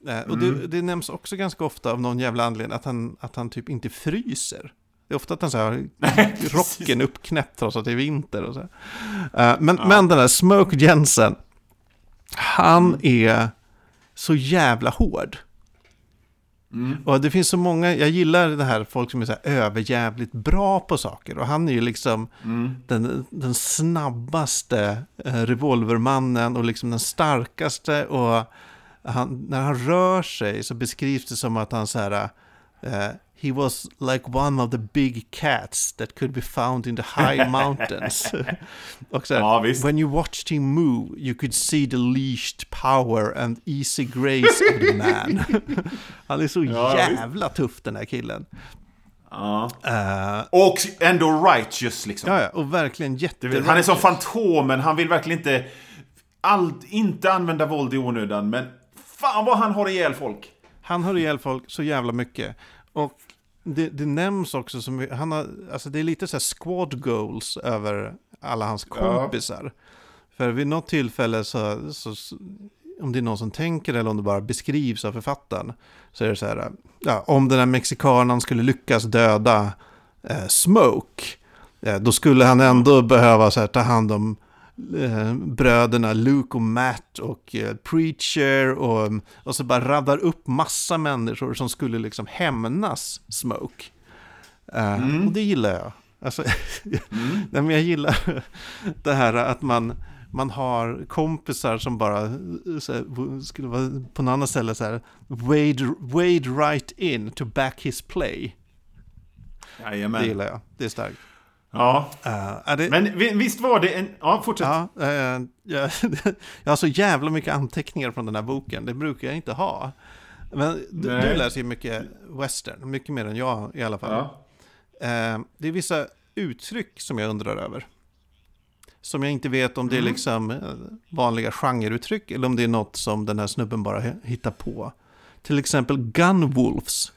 Eh, Och det, det nämns också ganska ofta av någon jävla anledning att han, att han typ inte fryser. Det är ofta att han så här, [laughs] rocken uppknäppt trots att det är vinter och så. Eh, Men, men den där Smoke Jensen, han är så jävla hård. Och det finns så många, jag gillar det här folk som är så här överjävligt bra på saker. Och han är ju liksom den, den snabbaste eh, revolvermannen och liksom den starkaste. Och han, när han rör sig så beskrivs det som att han så här... eh, He was like one of the big cats that could be found in the high [laughs] mountains. [laughs] och så här, Ja, visst. When you watched him move you could see the leashed power and easy grace of the [laughs] man. Han är så Ja, jävla tuff den här killen. Ja. Eh, Och ändå righteous liksom. ja, ja, och verkligen jätte... han är som Fantomen, han vill verkligen inte... Allt, inte använda våld i onödan, men fan vad han har ihjäl folk. Han har ihjäl folk så jävla mycket. Och det, det nämns också som, han har, alltså det är lite så här squad goals över alla hans kompisar. För vid något tillfälle så, så, om det är någon som tänker eller om det bara beskrivs av författaren, så är det så här, ja, om den här mexikanen skulle lyckas döda eh, Smoke, eh, då skulle han ändå behöva så här, ta hand om bröderna Luke och Matt och eh, Preacher och, och så bara raddar upp massa människor som skulle liksom hämnas Smoke. Eh, Och det gillar jag. Alltså, [laughs] nej, men jag gillar det här att man, man har kompisar som bara eh, här, skulle vara på något annat ställe så här wade, wade right in to back his play. Det Jajamän. gillar jag. Det är starkt. Ja. Är det, Men vi- visst var det en... Ja, fortsätt. Ja, eh, jag, [laughs] jag har så jävla mycket anteckningar från den här boken. Det brukar jag inte ha. Men du, du läser ju mycket western, mycket mer än jag i alla fall. Ja. Eh, det är vissa uttryck som jag undrar över. Som jag inte vet om det är liksom eh, vanliga genreuttryck eller om det är något som den här snubben bara hi- hittar på. Till exempel gunwolves.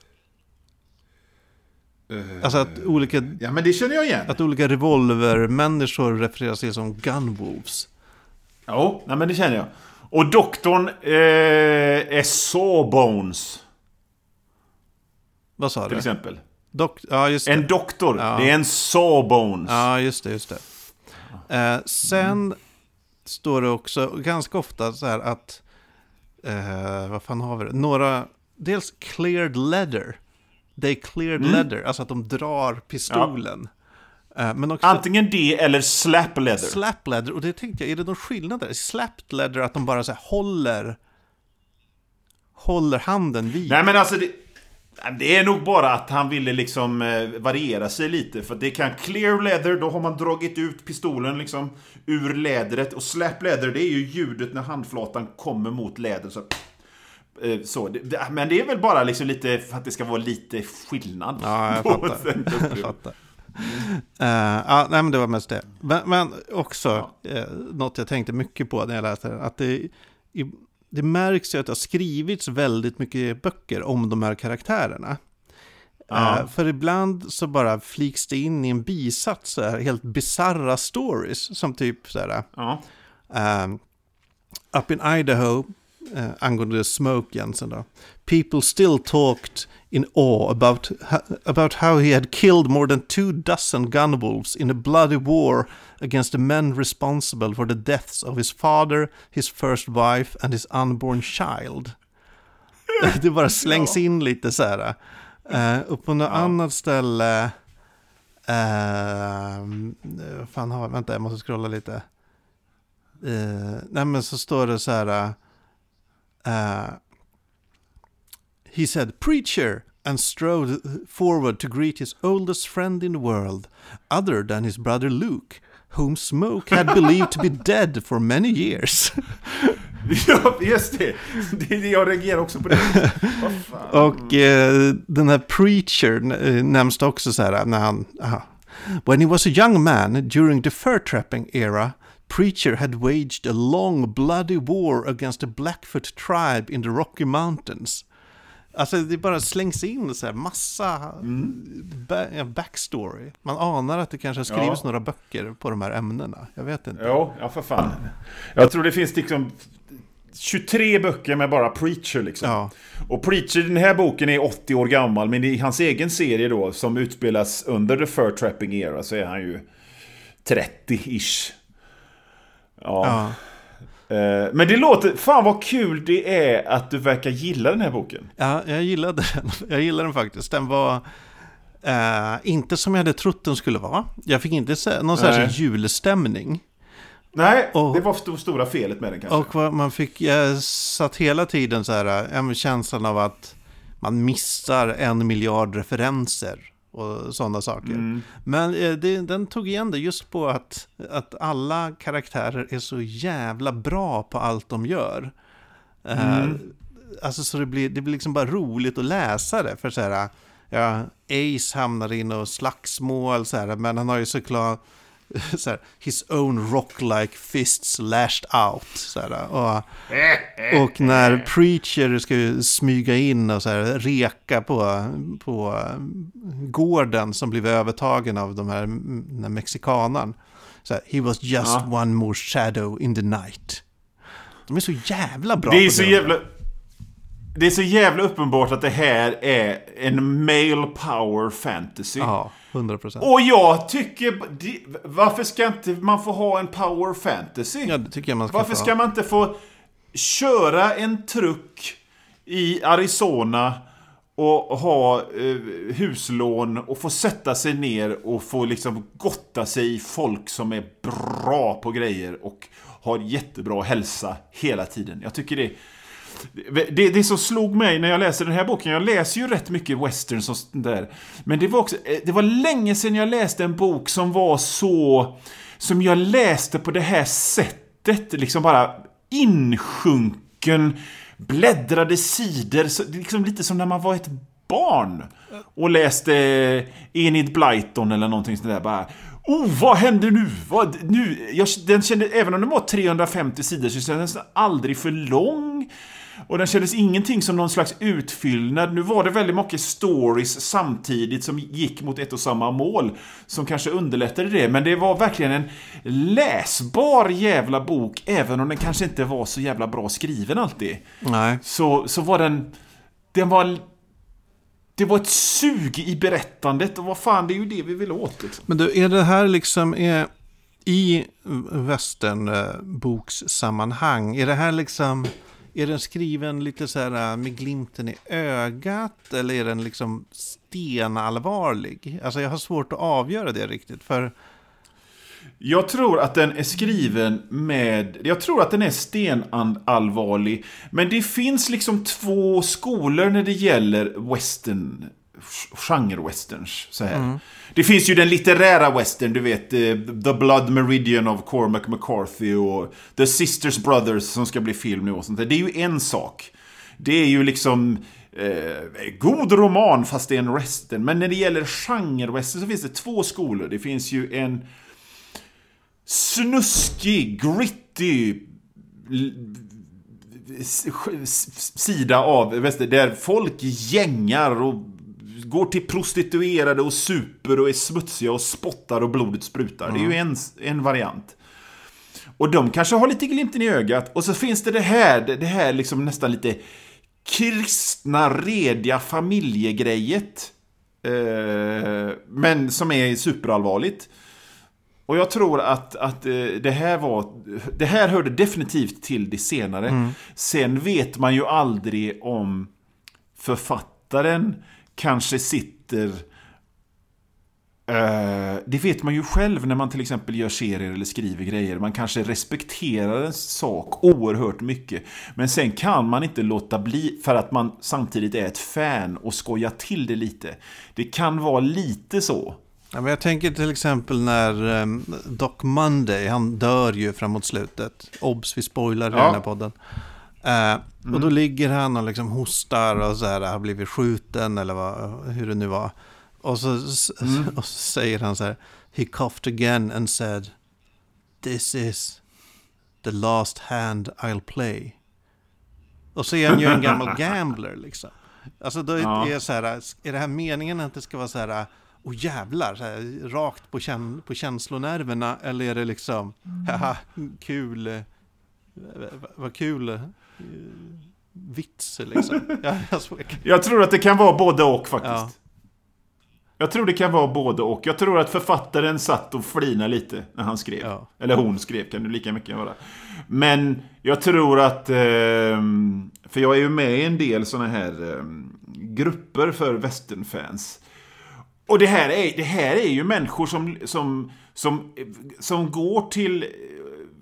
Alltså att olika, Ja, men det känner jag igen. att olika revolvermänniskor refereras till som gunwolves. Jo, nej, men det känner jag. Och doktorn eh, är Sawbones. Vad sa till du? exempel. Dok- ja, just det. En doktor, Ja. det är en sawbones. Ja, just det. Just det. Eh, sen står det också ganska ofta så här att, eh, vad fan har vi det? Några, dels cleared leather. They cleared Mm. leather, alltså att de drar pistolen. Eh, men också Antingen det eller slap leather. slap leather, och det tänkte jag, är det någon skillnad där? Slapped leather, att de bara så här håller, håller handen vid? Nej men alltså det, det är nog bara att han ville liksom eh, variera sig lite. För det kan clear leather, då har man dragit ut pistolen liksom ur lädret. Och slap leather, det är ju ljudet när handflatan kommer mot läder. Så, så, det, det, men det är väl bara liksom lite för att det ska vara lite skillnad. Ja, jag fattar. Jag fattar. Eh, ja, nej, men det var mest det. Men, men också eh, något jag tänkte mycket på när jag läste den. Att det, i, det märks ju att det har skrivits väldigt mycket böcker om de här karaktärerna. Ja. Eh, för ibland så bara fliks det in i en bisats så här, helt bizarra stories. Som typ så här, Ja. Um, up in Idaho, uh, angående Smoke Jensen då, people still talked in awe about, about how he had killed more than two dozen gunwolves in a bloody war against the men responsible for the deaths of his father, his first wife and his unborn child. [laughs] Det bara slängs in lite så här. Uh, och på något annat ställe, uh, fan har vänta jag måste scrolla lite. Uh, nej men så står det så här. Uh, he said preacher and strode forward to greet his oldest friend in the world, other than his brother Luke, whom Smoke had [laughs] believed to be dead for many years. [laughs] ja, just det. det. det- Jag reagerar också på det. Fan. Och eh, den här preacher eh, nämns också så här när han... aha. When he was a young man during the fur trapping era, Preacher had waged a long bloody war against the Blackfoot tribe in the Rocky Mountains. Alltså det bara slängs in så här massa ba- ja, backstory. Man anar att det kanske har skrivits Ja. några böcker på de här ämnena. Jag vet inte. Jo, ja för fan. Jag tror det finns liksom 23 böcker med bara Preacher liksom. Ja. Och Preacher, den här boken är 80 år gammal, men i hans egen serie då, som utspelas under the fur trapping era, så är han ju 30-ish. Ja. Ja. Eh, Men det låter, fan vad kul det är att du verkar gilla den här boken. Ja, jag gillade den. Jag gillade den faktiskt. Den var eh, inte som jag hade trott den skulle vara. Jag fick inte någon särskild julstämning. Nej, Och- det var sto- stora felet med den kanske. Och man fick, jag satt hela tiden så här, ja, med känslan av att man missar en miljard referenser och sådana saker. Men eh, det, den tog igen det just på att, att alla karaktärer är så jävla bra på allt de gör. Eh, alltså så det blir, det blir liksom bara roligt att läsa det. För så här, ja, Ace hamnar i något slagsmål så här, men han har ju såklart [laughs] så här, his own rock-like fists lashed out. Så här, och, och när Preacher ska smyga in och så här, reka på, på gården som blev övertagen av de här, den här mexikanan. Så här, he was just Ja. one more shadow in the night. De är så jävla bra Det är på så jävla... Det är så jävla uppenbart att det här är en male power fantasy. Ja, 100 procent. Och jag tycker... Varför ska inte man få ha en power fantasy? Ja, det tycker jag man ska Varför ska man inte få köra en truck i Arizona och ha eh, huslån och få sätta sig ner och få liksom gotta sig i folk som är bra på grejer och har jättebra hälsa hela tiden. Jag tycker det det, det som slog mig när jag läste den här boken, jag läser ju rätt mycket westerns och sånt där. Men det var också, eh, det var länge sedan jag läste en bok som var så, som jag läste på det här sättet. Liksom bara insjunken, bläddrade sidor. Så, liksom lite som när man var ett barn. Och läste Enid Blyton eller någonting sånt där. Bara, Oh, vad händer nu? Vad, nu? Jag, den kände, även om den var 350 sidor så kändes den aldrig för lång. Och den kändes ingenting som någon slags utfyllnad. Nu var det väldigt mycket stories samtidigt som gick mot ett och samma mål. Som kanske underlättade det. Men det var verkligen en läsbar jävla bok. Även om den kanske inte var så jävla bra skriven alltid. Nej. Så, så var den... Den var... det var ett sug i berättandet och vad fan, det är ju det vi vill åt. Liksom. Men du, är det här liksom, är, i västernbokssammanhang, är det här liksom, är den skriven lite så här äh, med glimten i ögat eller är den liksom stenallvarlig? Alltså jag har svårt att avgöra det riktigt, för jag tror att den är skriven med... Jag tror att den är stenallvarlig. Men det finns liksom två skolor när det gäller western genre-westerns. Så här. Mm. Det finns ju den litterära western, du vet. Eh, The Blood Meridian of Cormac McCarthy och The Sisters Brothers som ska bli film nu och sånt där. Det är ju en sak. Det är ju liksom eh, god roman fast det är en western. Men när det gäller genre-western så finns det två skolor. Det finns ju en snuskig, gritty sida av väster där folk gängar och går till prostituerade och super och är smutsiga och spottar och blodet sprutar. Mm. Det är ju en, en variant. Och de kanske har lite glimten i ögat. Och så finns det det här, det här liksom nästan lite kristna, rediga familjegrejet. Eh, men som är superallvarligt. Och jag tror att, att eh, det här var... Det här hörde definitivt till det senare. Mm. Sen vet man ju aldrig om författaren kanske sitter... Uh, det vet man ju själv när man till exempel gör serier eller skriver grejer. Man kanske respekterar en sak oerhört mycket. Men sen kan man inte låta bli för att man samtidigt är ett fan och skojar till det lite. Det kan vara lite så. Ja, men jag tänker till exempel när um, Doc Monday, han dör ju framåt slutet. Obs, vi spoilar ja. i den här podden. Uh, mm. Och då ligger han och liksom hostar och så här, har blivit skjuten eller vad, hur det nu var. Och så, mm. [laughs] och så säger han så här, he coughed again and said, this is the last hand I'll play. Och så är han ju en gammal [laughs] gambler liksom. Alltså då är, ja. är, så här, är det här meningen att det ska vara så här, oh jävlar, här, rakt på, kän på känslonärverna? Eller är det liksom, mm. haha, kul, eh, vad kul eh, vits liksom? [laughs] jag, jag tror att det kan vara både och faktiskt. Ja. Jag tror det kan vara både och. Jag tror att författaren satt och flinade lite när han skrev. Ja. Eller hon skrev, kan det lika mycket vara. Men jag tror att... Ehm, för jag är ju med i en del sådana här ehm, grupper för westernfans. Och det här är, det här är ju människor som, som, som, som går till eh,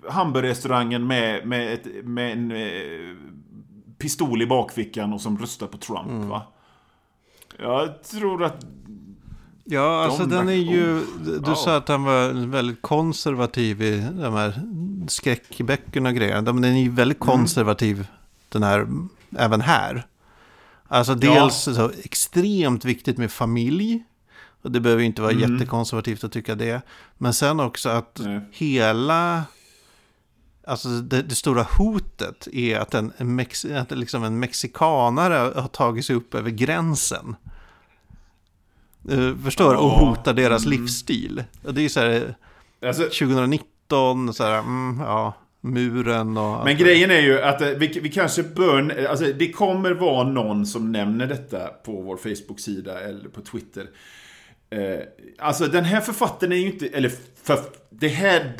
hamburgerrestaurangen med, med, ett, med en eh, pistol i bakfickan och som röstar på Trump. Mm. Va? Jag tror att... Ja, alltså den är ju... Du ja. sa att han var väldigt konservativ i de här skräckböckerna och grejer. Den är ju väldigt mm. konservativ, mm. den här, även här. Alltså dels ja. så extremt viktigt med familj. Och det behöver inte vara mm. jättekonservativt att tycka det. Men sen också att Nej. hela... Alltså det, det, stora hotet är att en, en, mex, att liksom en mexikanare har tagit sig upp över gränsen. Uh, förstår? Och hotar deras mm. livsstil. Det är så här, alltså, 2019, så här, mm, ja, muren och... Men grejen är ju att eh, vi, vi kanske bör... Alltså det kommer vara någon som nämner detta på vår Facebook-sida eller på Twitter. Eh, alltså den här författaren är ju inte, eller för, det här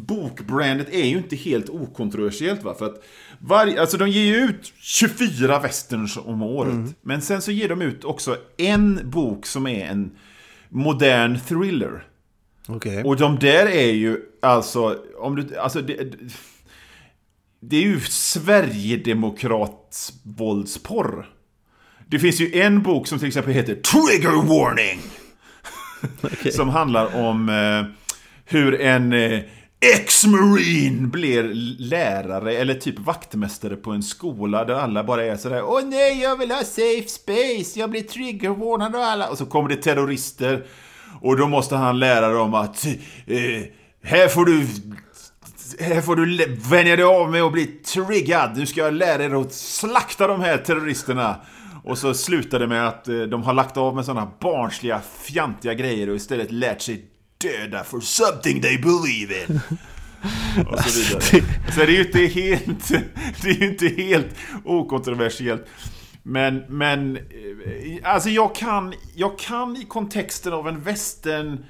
bokbrandet är ju inte helt okontroversiellt va. För att varje, alltså de ger ju ut 24 westerns om året. Mm. Men sen så ger de ut också en bok som är en modern thriller. Okay. Och de där är ju alltså, om du, alltså det, det är ju Sverigedemokrats våldsporr. Det finns ju en bok som till exempel heter Trigger Warning. [laughs] okay. Som handlar om eh, hur en eh, ex-marine blir lärare eller typ vaktmästare på en skola där alla bara är sådär Åh nej, jag vill ha safe space, jag blir triggervarnad och alla... Och så kommer det terrorister och då måste han lära dem att eh, här får du här får du vänja dig av med att bli triggad. Nu ska jag lära er att slakta de här terroristerna. Och så slutar det med att eh, de har lagt av med sådana barnsliga, fjantiga grejer och istället lärt sig döda for something they believe in. [laughs] Och så vidare. Så det är ju inte helt, [laughs] det är inte helt okontroversiellt. Men, men... eh, Alltså jag kan, jag kan i kontexten av en västern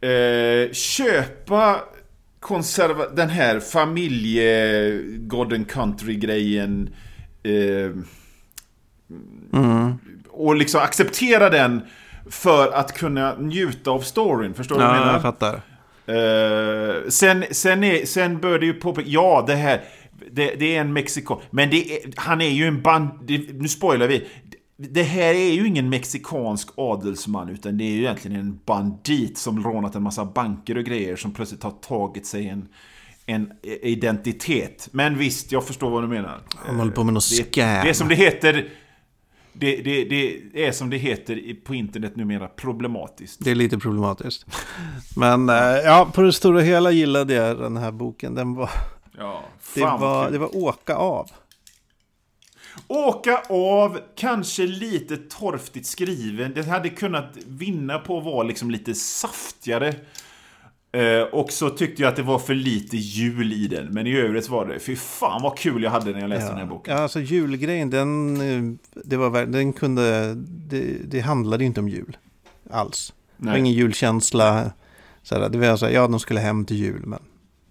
eh, köpa konserva den här familje Golden Country-grejen. Eh, Och liksom acceptera den för att kunna njuta av storyn. Förstår du vad jag Ja, menar? jag fattar. Eh, sen, sen, är, sen bör det ju påpeka, ja det här, det, det är en mexikan, men det är, han är ju en band, det, nu spoilar vi. Det här är ju ingen mexikansk adelsman utan det är ju egentligen en bandit som rånat en massa banker och grejer som plötsligt har tagit sig en, en identitet. Men visst, jag förstår vad du menar. Han håller på med något Det, scam. det är som det heter det, det, det är som det heter på internet numera problematiskt. Det är lite problematiskt. Men eh, ja, på det stora hela gillade jag den här boken. Den var, Ja, det, var, det var åka av. Åka av, kanske lite torftigt skriven. Det hade kunnat vinna på att vara liksom lite saftigare. Eh, och så tyckte jag att det var för lite jul i den. Men i övrigt var det, fy fan vad kul jag hade när jag läste den här boken. Ja, alltså julgrejen, den, eh, det var, den kunde, det, det handlade inte om jul alls. Det var ingen julkänsla. Såhär, det var så här, ja, de skulle hem till jul, men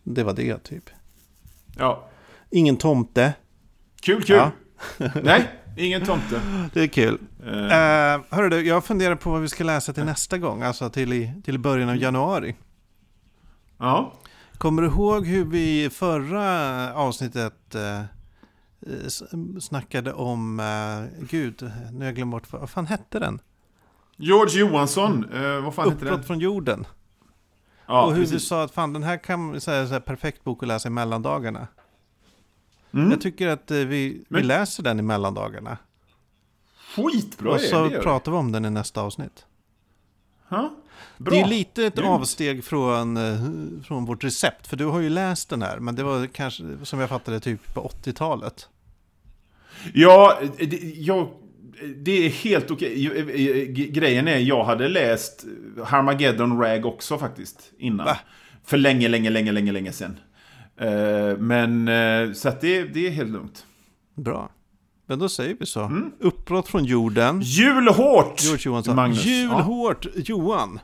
det var det typ. Ja. Ingen tomte, Kul, kul! Ja. [laughs] Nej, ingen tomte. det är kul. Eh, Uh, hörru du, jag funderar på vad vi ska läsa till nästa gång, alltså till i, till början av januari. Ja. Kommer du ihåg hur vi förra avsnittet eh, snackade om, eh, gud, nu har jag glömt bort, vad fan hette den? George Johansson, eh, vad fan heter den? Uppbrott från jorden. Ja, och hur du precis. sa att fan den här kan så här, perfekt bok att läsa i mellandagarna. Mm. Jag tycker att eh, vi, vi Men- läser den i mellandagarna. Skitbra och så det, gör pratar vi om den i nästa avsnitt. Ja, Bra. Det är lite ett Grymt. avsteg från, eh, från vårt recept. För du har ju läst den här, men det var kanske, som jag fattade, typ på 80-talet. Ja, det, jag, det är helt okej. G- Grejen är, jag hade läst Harmageddon Rag också faktiskt. Innan. Va? För länge, länge, länge, länge, länge sedan. Eh, Men, eh, så att det, det är helt lugnt. Bra. Men då säger vi så. Mm. Uppbrott från jorden. Julhårt! George Johansson. Magnus. Julhårt Johan.